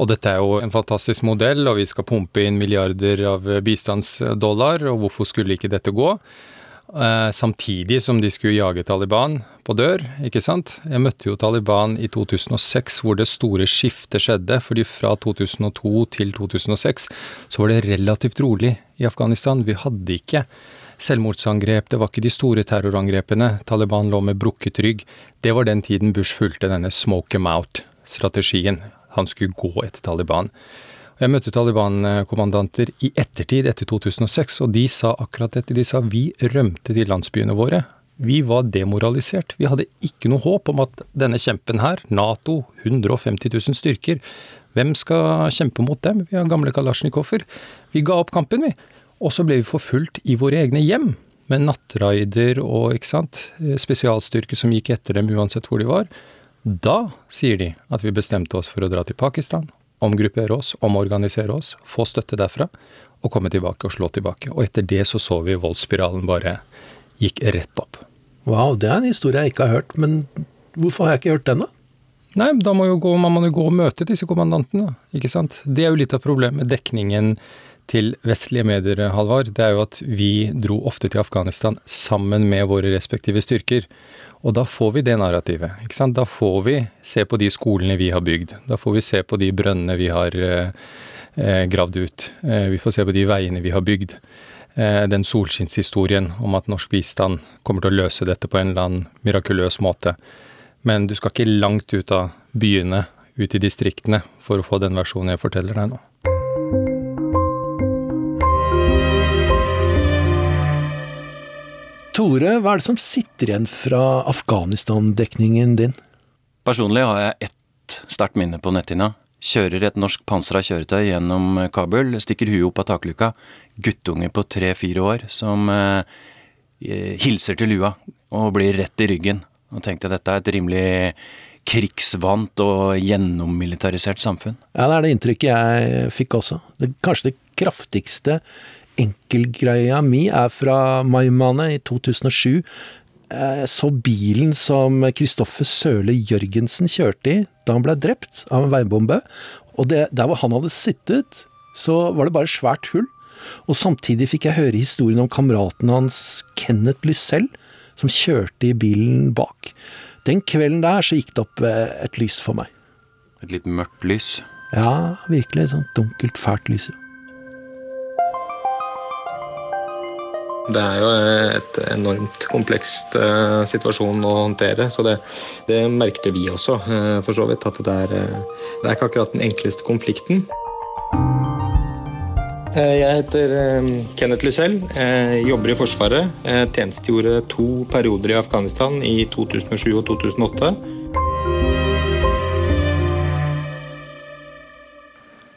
Og dette er jo en fantastisk modell, og vi skal pumpe inn milliarder av bistandsdollar, og hvorfor skulle ikke dette gå? Eh, samtidig som de skulle jage Taliban på dør, ikke sant. Jeg møtte jo Taliban i 2006, hvor det store skiftet skjedde. fordi fra 2002 til 2006 så var det relativt rolig i Afghanistan. Vi hadde ikke selvmordsangrep, det var ikke de store terrorangrepene. Taliban lå med brukket rygg. Det var den tiden Bush fulgte denne smoke em out-strategien. Han skulle gå etter Taliban. Jeg møtte Taliban-kommandanter i ettertid, etter 2006, og de sa akkurat dette. De sa vi rømte til landsbyene våre. Vi var demoralisert. Vi hadde ikke noe håp om at denne kjempen her, Nato, 150 000 styrker, hvem skal kjempe mot dem? Vi har gamle kalasjnikover. Vi ga opp kampen, vi. Og så ble vi forfulgt i våre egne hjem. Med nattraider og ikke sant, spesialstyrker som gikk etter dem uansett hvor de var. Da sier de at vi bestemte oss for å dra til Pakistan omgruppere oss, omorganisere oss, få støtte derfra, og komme tilbake og slå tilbake. Og etter det så så vi voldsspiralen bare gikk rett opp. Wow, det er en historie jeg ikke har hørt, men hvorfor har jeg ikke hørt den, da? Nei, da må gå, man må jo gå og møte disse kommandantene, ikke sant. Det er jo litt av problemet. Dekningen til vestlige medier, Halvard, det er jo at vi dro ofte til Afghanistan sammen med våre respektive styrker. Og da får vi det narrativet. ikke sant? Da får vi se på de skolene vi har bygd. Da får vi se på de brønnene vi har eh, eh gravd ut. Eh, vi får se på de veiene vi har bygd. Eh, den solskinnshistorien om at norsk bistand kommer til å løse dette på en eller annen mirakuløs måte. Men du skal ikke langt ut av byene, ut i distriktene, for å få den versjonen jeg forteller deg nå. Tore, hva er det som sitter igjen fra Afghanistan-dekningen din? Personlig har jeg ett sterkt minne på netthinna. Kjører et norsk pansra kjøretøy gjennom Kabul, stikker huet opp av takluka. Guttunge på tre-fire år som eh, hilser til lua og blir rett i ryggen. Og tenkte dette er et rimelig krigsvant og gjennommilitarisert samfunn. Ja, det er det inntrykket jeg fikk også. Det, kanskje det kraftigste enkelgreia mi er fra Maimane i 2007. Jeg så bilen som Kristoffer Sørli Jørgensen kjørte i da han ble drept av en veibombe. Og det, der hvor han hadde sittet, så var det bare svært hull. Og samtidig fikk jeg høre historien om kameraten hans Kenneth Lysell, som kjørte i bilen bak. Den kvelden der så gikk det opp eh, et lys for meg. Et litt mørkt lys? Ja, virkelig. Et sånt dunkelt, fælt lys. Det er jo et enormt komplekst uh, situasjon å håndtere, så det, det merket vi også, uh, for så vidt. At det er, uh, det er ikke akkurat den enkleste konflikten. Jeg heter Kenneth Lysell, jobber i Forsvaret. Tjenestegjorde to perioder i Afghanistan i 2007 og 2008.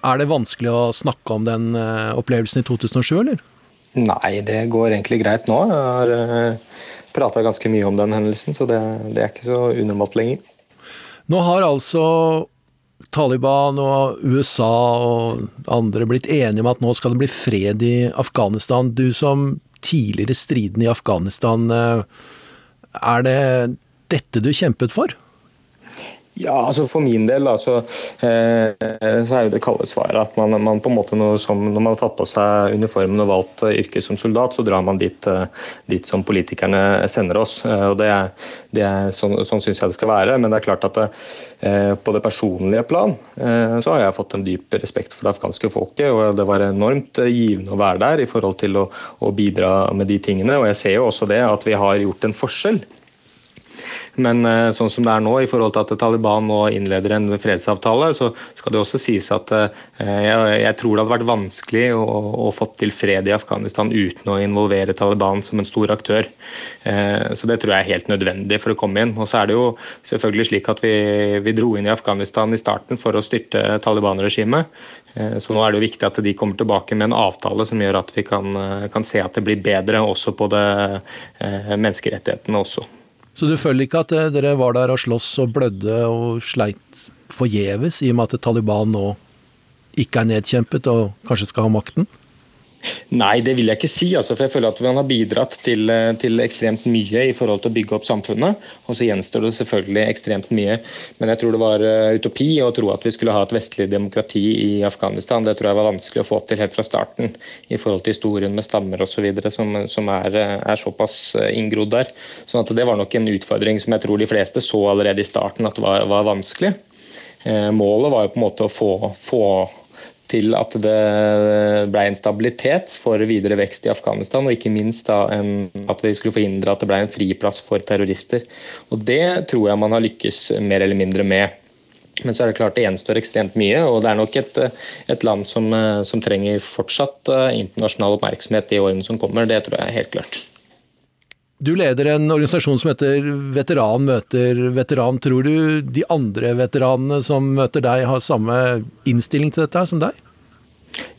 Er det vanskelig å snakke om den opplevelsen i 2007, eller? Nei, det går egentlig greit nå. Jeg har eh, prata ganske mye om den hendelsen, så det, det er ikke så unormalt lenger. Nå har altså Taliban og USA og andre blitt enige om at nå skal det bli fred i Afghanistan. Du som tidligere stridende i Afghanistan, eh, er det dette du kjempet for? Ja, altså For min del da, så, eh, så er jo det kalde svaret at man, man, på en måte når, som, når man har tatt på seg uniformen og valgt yrke som soldat, så drar man dit, uh, dit som politikerne sender oss. Uh, og det er, det er Sånn, sånn syns jeg det skal være. Men det er klart at det, på det personlige plan så har jeg fått en dyp respekt for det afghanske folket. og Det var enormt givende å være der i forhold til å, å bidra med de tingene. og Jeg ser jo også det at vi har gjort en forskjell men eh, sånn som det er nå, i forhold til at Taliban nå innleder en fredsavtale, så skal det også sies at eh, jeg, jeg tror det hadde vært vanskelig å, å få til fred i Afghanistan uten å involvere Taliban som en stor aktør. Eh, så det tror jeg er helt nødvendig for å komme inn. Og så er det jo selvfølgelig slik at vi, vi dro inn i Afghanistan i starten for å styrte Taliban-regimet. Så nå er det jo viktig at de kommer tilbake med en avtale som gjør at vi kan, kan se at det blir bedre også på det menneskerettighetene også. Så du føler ikke at eh, dere var der og sloss og blødde og sleit forgjeves, i og med at Taliban nå ikke er nedkjempet og kanskje skal ha makten? Nei, det vil jeg ikke si. Altså, for jeg føler at Man har bidratt til, eh, til, ekstremt mye i forhold til å bygge opp samfunnet. Og så gjenstår det selvfølgelig ekstremt mye. Men jeg tror det var uh, utopi å tro at vi skulle ha et vestlig demokrati i Afghanistan. Det tror jeg var vanskelig å få til helt fra starten i forhold til historien med stammer osv. Som, som er, eh, er såpass inngrodd der. Sånn at det var nok en utfordring som jeg tror de fleste så allerede i starten at var, var vanskelig. Eh, målet var jo på en måte å få, få til at det ble en stabilitet for videre vekst i Afghanistan, og ikke minst en, at vi skulle forhindre at det ble en friplass for terrorister. Og Det tror jeg man har lykkes mer eller mindre med. Men så er det klart det gjenstår ekstremt mye, og det er nok et, et land som, som, trenger fortsatt eh, internasjonal oppmerksomhet i årene som kommer. Det tror jeg er helt klart. Du leder en organisasjon som heter Veteran møter veteran. Tror du de andre veteranene som møter deg, har samme innstilling til dette som deg?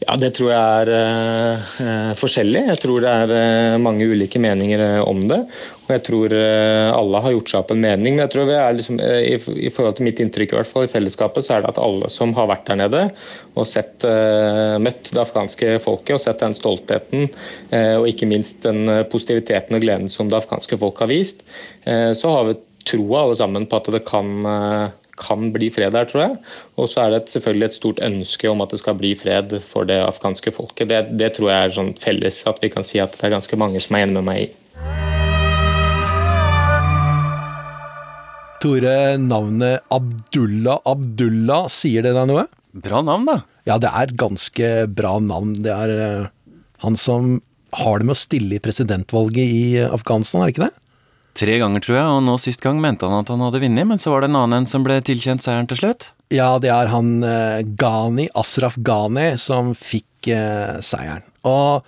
Ja, Det tror jeg er eh, forskjellig. Jeg tror det er eh, mange ulike meninger uh, om det. Og jeg tror alle har gjort seg opp en mening. Men jeg tror vi er liksom, i, i, forhold til mitt inntrykk i hvert fall i fellesskapet, så er det at alle som har vært der nede og sett, møtt det afghanske folket og sett den stoltheten og ikke minst den positiviteten og gleden som det afghanske folk har vist, så har vi troa alle sammen på at det kan kan bli fred der, tror jeg. Og så er det et, selvfølgelig et stort ønske om at det skal bli fred for det afghanske folket. Det, det tror jeg er sånn felles, at vi kan si at det er ganske mange som er enig med meg i. Tore, navnet Abdullah Abdullah, sier det deg noe? Bra navn, da. Ja, det er et ganske bra navn. Det er uh, han som har det med å stille i presidentvalget i Afghanistan, er det ikke det? Tre ganger, tror jeg, og nå sist gang mente han at han hadde vunnet, men så var det en annen en som ble tilkjent seieren til slutt. Ja, det er han eh, Ghani, Asraf Ghani, som fikk eh, seieren. Og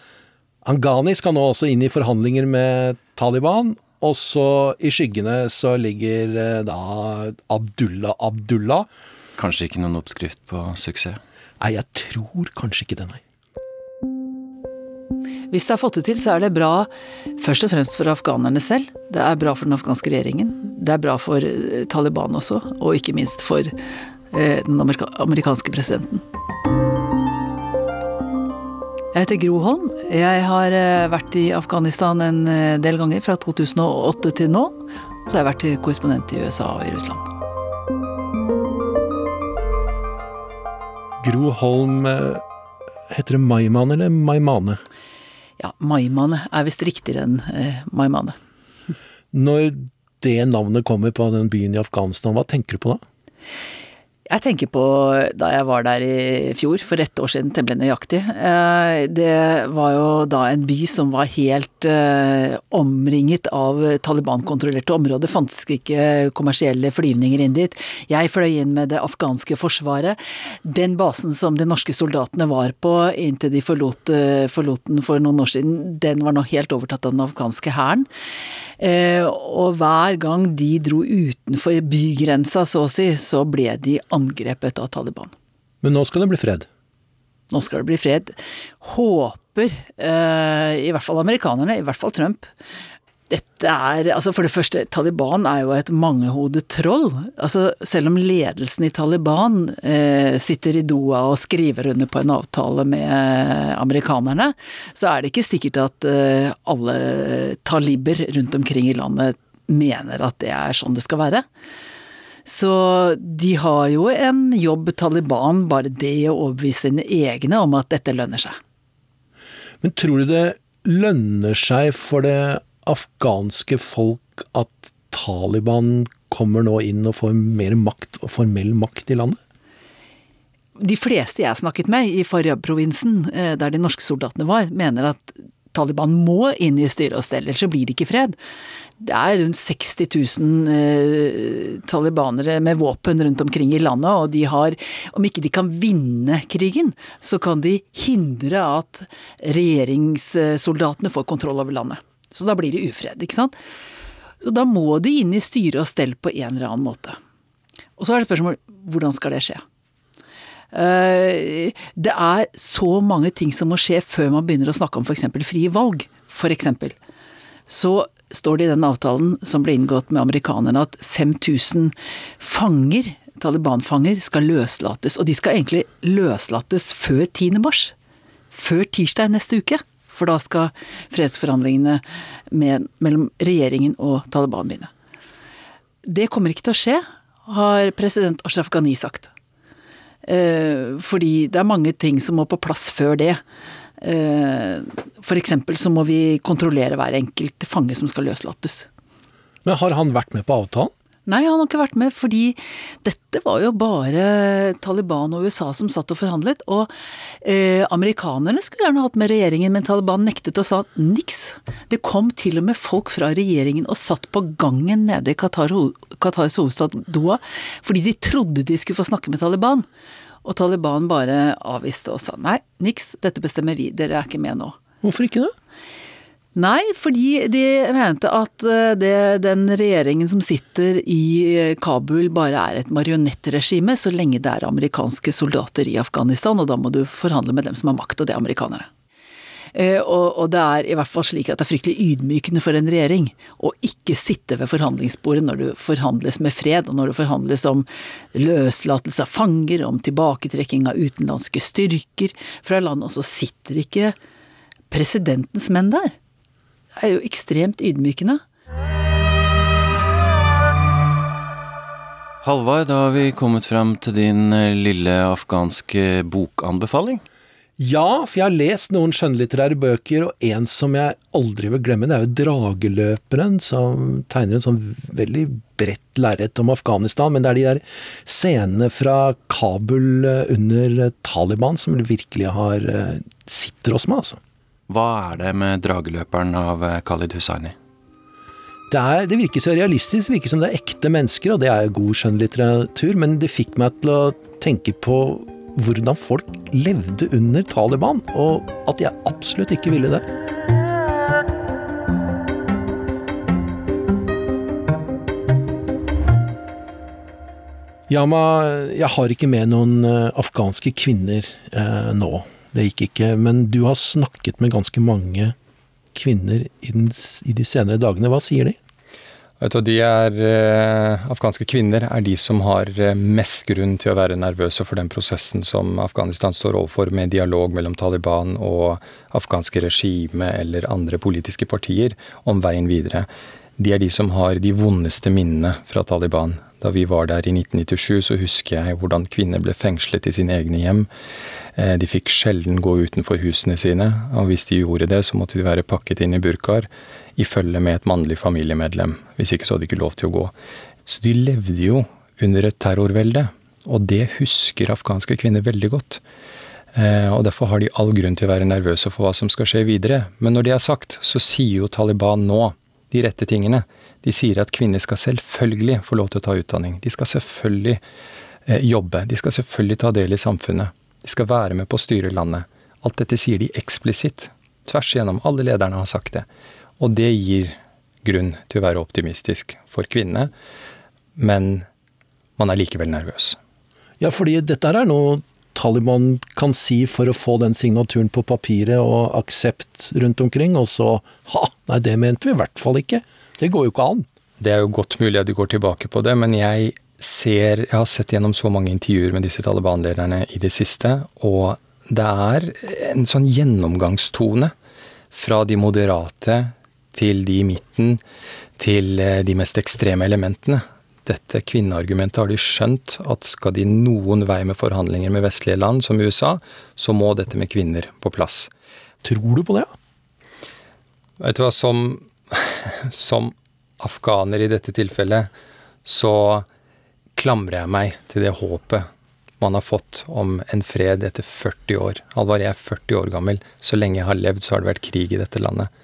han Ghani skal nå også inn i forhandlinger med Taliban, og så i skyggene så ligger eh, da Abdullah Abdullah. Kanskje ikke noen oppskrift på suksess? Nei, jeg tror kanskje ikke det, nei. Hvis det er fått det til, så er det bra først og fremst for afghanerne selv. Det er bra for den afghanske regjeringen. Det er bra for eh, Taliban også, og ikke minst for eh, den amerikanske presidenten. Jeg heter Gro Holm. Jeg har eh, vært i Afghanistan en del ganger, fra 2008 til nå. Så har jeg vært korrespondent i USA og i Russland. Gro Holm, heter det Maiman eller Maimane? Ja, Maimane er visst riktigere enn eh, Maimane. Når det navnet kommer på den byen i Afghanistan, hva tenker du på da? Jeg tenker på da jeg var der i fjor, for ett år siden, temmelig nøyaktig. Eh, det var jo da en by som var helt eh, omringet av Taliban-kontrollerte områder. Fantes ikke kommersielle flyvninger inn dit. Jeg fløy inn med det afghanske forsvaret. Den basen som de norske soldatene var på inntil de forlot, eh, forlot den for noen år siden, den var nå helt overtatt av den afghanske hæren. Og hver gang de dro utenfor bygrensa, så å si, så ble de angrepet av Taliban. Men nå skal det bli fred? Nå skal det bli fred. Håper, eh, i hvert fall amerikanerne, i hvert fall Trump. Dette er Altså, for det første, Taliban er jo et mangehodet troll. Altså, selv om ledelsen i Taliban eh, sitter i Doha og skriver under på en avtale med amerikanerne, så er det ikke sikkert at eh, alle taliber rundt omkring i landet mener at det er sånn det skal være. Så de har jo en jobb, Taliban, bare det å overbevise sine egne om at dette lønner seg. Men tror du det lønner seg for det afghanske folk at Taliban kommer nå inn og får mer makt, formell makt i landet? De fleste jeg snakket med i Faryab-provinsen, eh, der de norske soldatene var, mener at Taliban må inn i styre og stell, ellers så blir det ikke fred. Det er rundt 60 000 eh, talibanere med våpen rundt omkring i landet, og de har Om ikke de kan vinne krigen, så kan de hindre at regjeringssoldatene får kontroll over landet. Så da blir det ufred, ikke sant. Så da må de inn i styre og stell på en eller annen måte. Og så er det spørsmål hvordan skal det skje? Eh, det er så mange ting som må skje før man begynner å snakke om f.eks. frie valg. Eksempel. Så står det i den avtalen som ble inngått med amerikanerne at 5000 fanger, Taliban-fanger, skal løslates. Og de skal egentlig løslates før 10. mars. Før tirsdag neste uke. For da skal fredsforhandlingene med, mellom regjeringen og Taliban begynne. Det kommer ikke til å skje, har president Ashraf Ghani sagt. Eh, fordi det er mange ting som må på plass før det. F.eks. for eksempel så må vi kontrollere hver enkelt fange som skal løslates. Men har han vært med på avtalen? Nei, han har ikke vært med, fordi dette var jo bare Taliban og USA som satt og forhandlet. Og eh, amerikanerne skulle gjerne hatt med regjeringen, men Taliban nektet og sa niks. Det kom til og med folk fra regjeringen og satt på gangen nede i Qatar, Qatars hovedstad Doha, fordi de trodde de skulle få snakke med Taliban. Og Taliban bare avviste og sa nei, niks, dette bestemmer vi, dere er ikke med nå. Hvorfor ikke det? Nei, fordi de mente at eh, det, den regjeringen som sitter i eh, Kabul bare er et marionettregime så lenge det er amerikanske soldater i Afghanistan, og da må du forhandle med dem som har makt, og det er amerikanere. Eh, og, og, det er i hvert fall slik at det er fryktelig ydmykende for en regjering å ikke sitte ved forhandlingsbordet når du forhandles med fred, og når det forhandles om løslatelse av fanger, om tilbaketrekking av utenlandske styrker fra landet, og så sitter ikke presidentens menn der. Er jo ekstremt ydmykende. Halvard, da har vi kommet frem til din eh, lille afghanske bokanbefaling. Ja, for jeg har lest noen skjønnlitterære bøker, og en som jeg aldri vil glemme, det er jo 'Drageløperen', som tegner en sånn veldig bredt lerret om Afghanistan. Men det er de der scenene fra Kabul eh, under Taliban som virkelig har eh, sitter oss med, altså. Hva er det med 'Drageløperen' av eh, Khalid Hussaini? Det, er, det, virker så realistisk, det virker som det er ekte mennesker, og det er god skjønnlitteratur, men det fikk meg til å tenke på hvordan folk levde under Taliban, og at jeg absolutt ikke ville det. Yama, jeg har ikke med noen eh, afghanske kvinner eh, nå det gikk ikke. Men du har snakket med ganske mange kvinner i, den, i de senere dagene. Hva sier de? Vet du, de er, eh, Afghanske kvinner er de som har eh, mest grunn til å være nervøse for den prosessen som Afghanistan står overfor, med dialog mellom Taliban og afghanske regime eller andre politiske partier om veien videre. De er de som har de vondeste minnene fra Taliban. Da vi var der i 1997, så husker jeg hvordan kvinner ble fengslet i sine egne hjem. Eh, de fikk sjelden gå utenfor husene sine, og hvis de gjorde det, så måtte de være pakket inn i burkaer i følge med et mannlig familiemedlem. Hvis ikke så hadde de ikke lov til å gå. Så de levde jo under et terrorvelde, og det husker afghanske kvinner veldig godt. Eh, og Derfor har de all grunn til å være nervøse for hva som skal skje videre. Men når det er sagt, så sier jo Taliban nå de rette tingene. De sier at kvinner skal selvfølgelig få lov til å ta utdanning. De skal selvfølgelig eh, jobbe. De skal selvfølgelig ta del i samfunnet. De skal være med på å styre landet. Alt dette sier de eksplisitt. Tvers igjennom. Alle lederne har sagt det. Og det gir grunn til å være optimistisk for kvinnene. Men man er likevel nervøs. Ja, fordi dette er noe Taliban kan si for å få den signaturen på papiret og aksept rundt omkring, og så ha, nei, det mente vi i hvert fall ikke. Det går jo ikke an. Det er jo godt mulig at de går tilbake på det, men jeg ser Jeg har sett gjennom så mange intervjuer med disse Taliban-lederne i det siste, og det er en sånn gjennomgangstone fra de moderate til de i midten til eh, de mest ekstreme elementene. Dette kvinneargumentet har de skjønt at skal de noen vei med forhandlinger med vestlige land, som USA, så må dette med kvinner på plass. Tror du på det? Vet du hva, som som afghaner i dette tilfellet, så klamrer jeg meg til det håpet man har fått om en fred etter 40 år. Alvar, jeg er 40 år gammel. Så lenge jeg har levd, så har det vært krig i dette landet.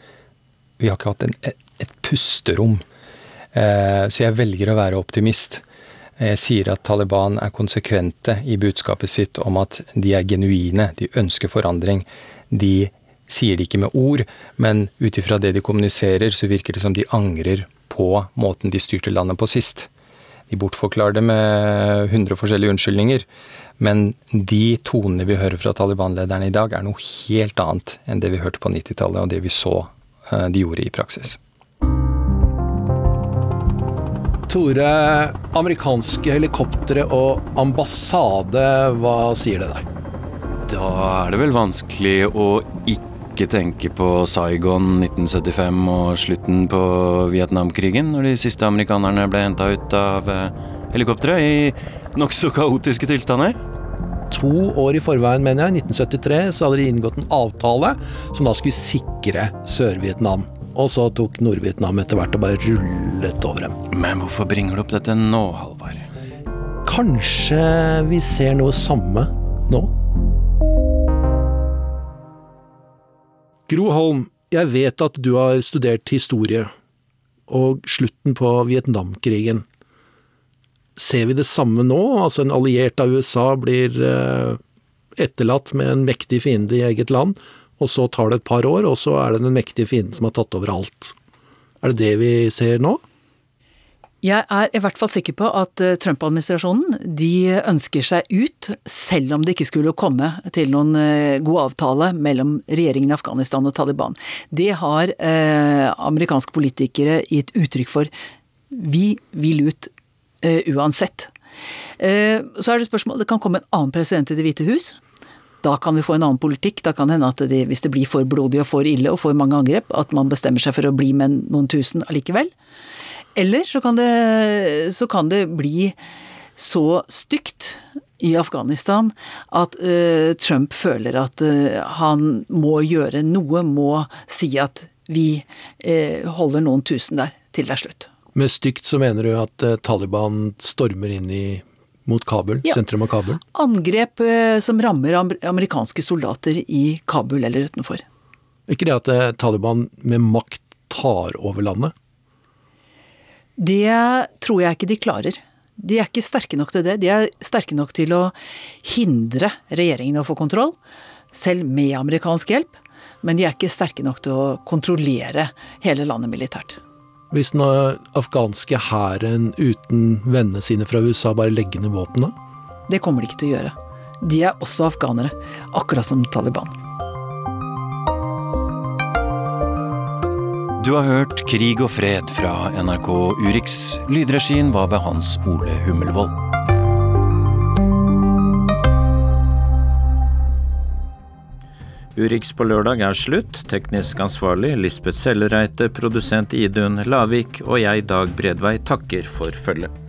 Vi har ikke hatt en, et pusterom. Eh, så jeg velger å være optimist. Jeg sier at Taliban er konsekvente i budskapet sitt om at de er genuine, de ønsker forandring. De sier det ikke med ord, men ut ifra det de kommuniserer, så virker det som de angrer på måten de styrte landet på sist. De bortforklarer det med hundre forskjellige unnskyldninger, men de tonene vi hører fra Taliban-lederne i dag, er noe helt annet enn det vi hørte på 90-tallet, og det vi så eh, de gjorde i praksis. Tore, amerikanske helikoptre og ambassade, hva sier det deg? Da er det vel vanskelig å ikke ikke tenke på Saigon 1975 og slutten på Vietnamkrigen, når de siste amerikanerne ble henta ut av helikopteret helikoptre i nokså kaotiske tilstander? To år i forveien, mener jeg, 1973, så hadde de inngått en avtale som da skulle sikre Sør-Vietnam. Og så tok Nord-Vietnam etter hvert og bare rullet over dem. Men hvorfor bringer du opp dette nå, Halvard? Kanskje vi ser noe samme nå? Gro Holm, jeg vet at du har studert historie og slutten på Vietnamkrigen. Ser vi det samme nå? Altså en alliert av USA blir eh, etterlatt med en mektig fiende i eget land, og så tar det et par år, og så er det den mektige fienden som har tatt over alt. Er det det vi ser nå? Jeg er i hvert fall sikker på at eh, Trump-administrasjonen de ønsker seg ut, selv om det ikke skulle komme til noen eh, god avtale mellom regjeringen i Afghanistan og Taliban. Det har eh, amerikanske politikere gitt uttrykk for. Vi vil ut eh, uansett. Eh, så er det spørsmål, det kan komme en annen president i Det hvite hus. Da kan vi få en annen politikk. Da kan det hende at de, hvis det blir for blodig og for ille og for mange angrep, at man bestemmer seg for å bli med noen tusen allikevel. Eller så kan det, så kan det bli så stygt i Afghanistan at uh, Trump føler at uh, han må gjøre noe, må si at vi uh, holder noen tusen der til det er slutt. Med stygt så mener du at Taliban stormer inn i, mot Kabul, ja. sentrum av Kabul? Angrep som rammer amerikanske soldater i Kabul eller utenfor. Ikke det at Taliban med makt tar over landet? Det tror jeg ikke de klarer. De er ikke sterke nok til det. De er sterke nok til å hindre regjeringen å få kontroll, selv med amerikansk hjelp. Men de er ikke sterke nok til å kontrollere hele landet militært. Hvis den afghanske hæren uten vennene sine fra USA bare legger ned våpnene? Det kommer de ikke til å gjøre. De er også afghanere, akkurat som Taliban. Du har hørt Krig og fred fra NRK Urix. Lydregien var ved Hans Ole Hummelvold. Urix på lørdag er slutt. Teknisk ansvarlig Lisbeth Sellereite, produsent Idun Lavik og jeg, Dag Bredvei, takker for følget.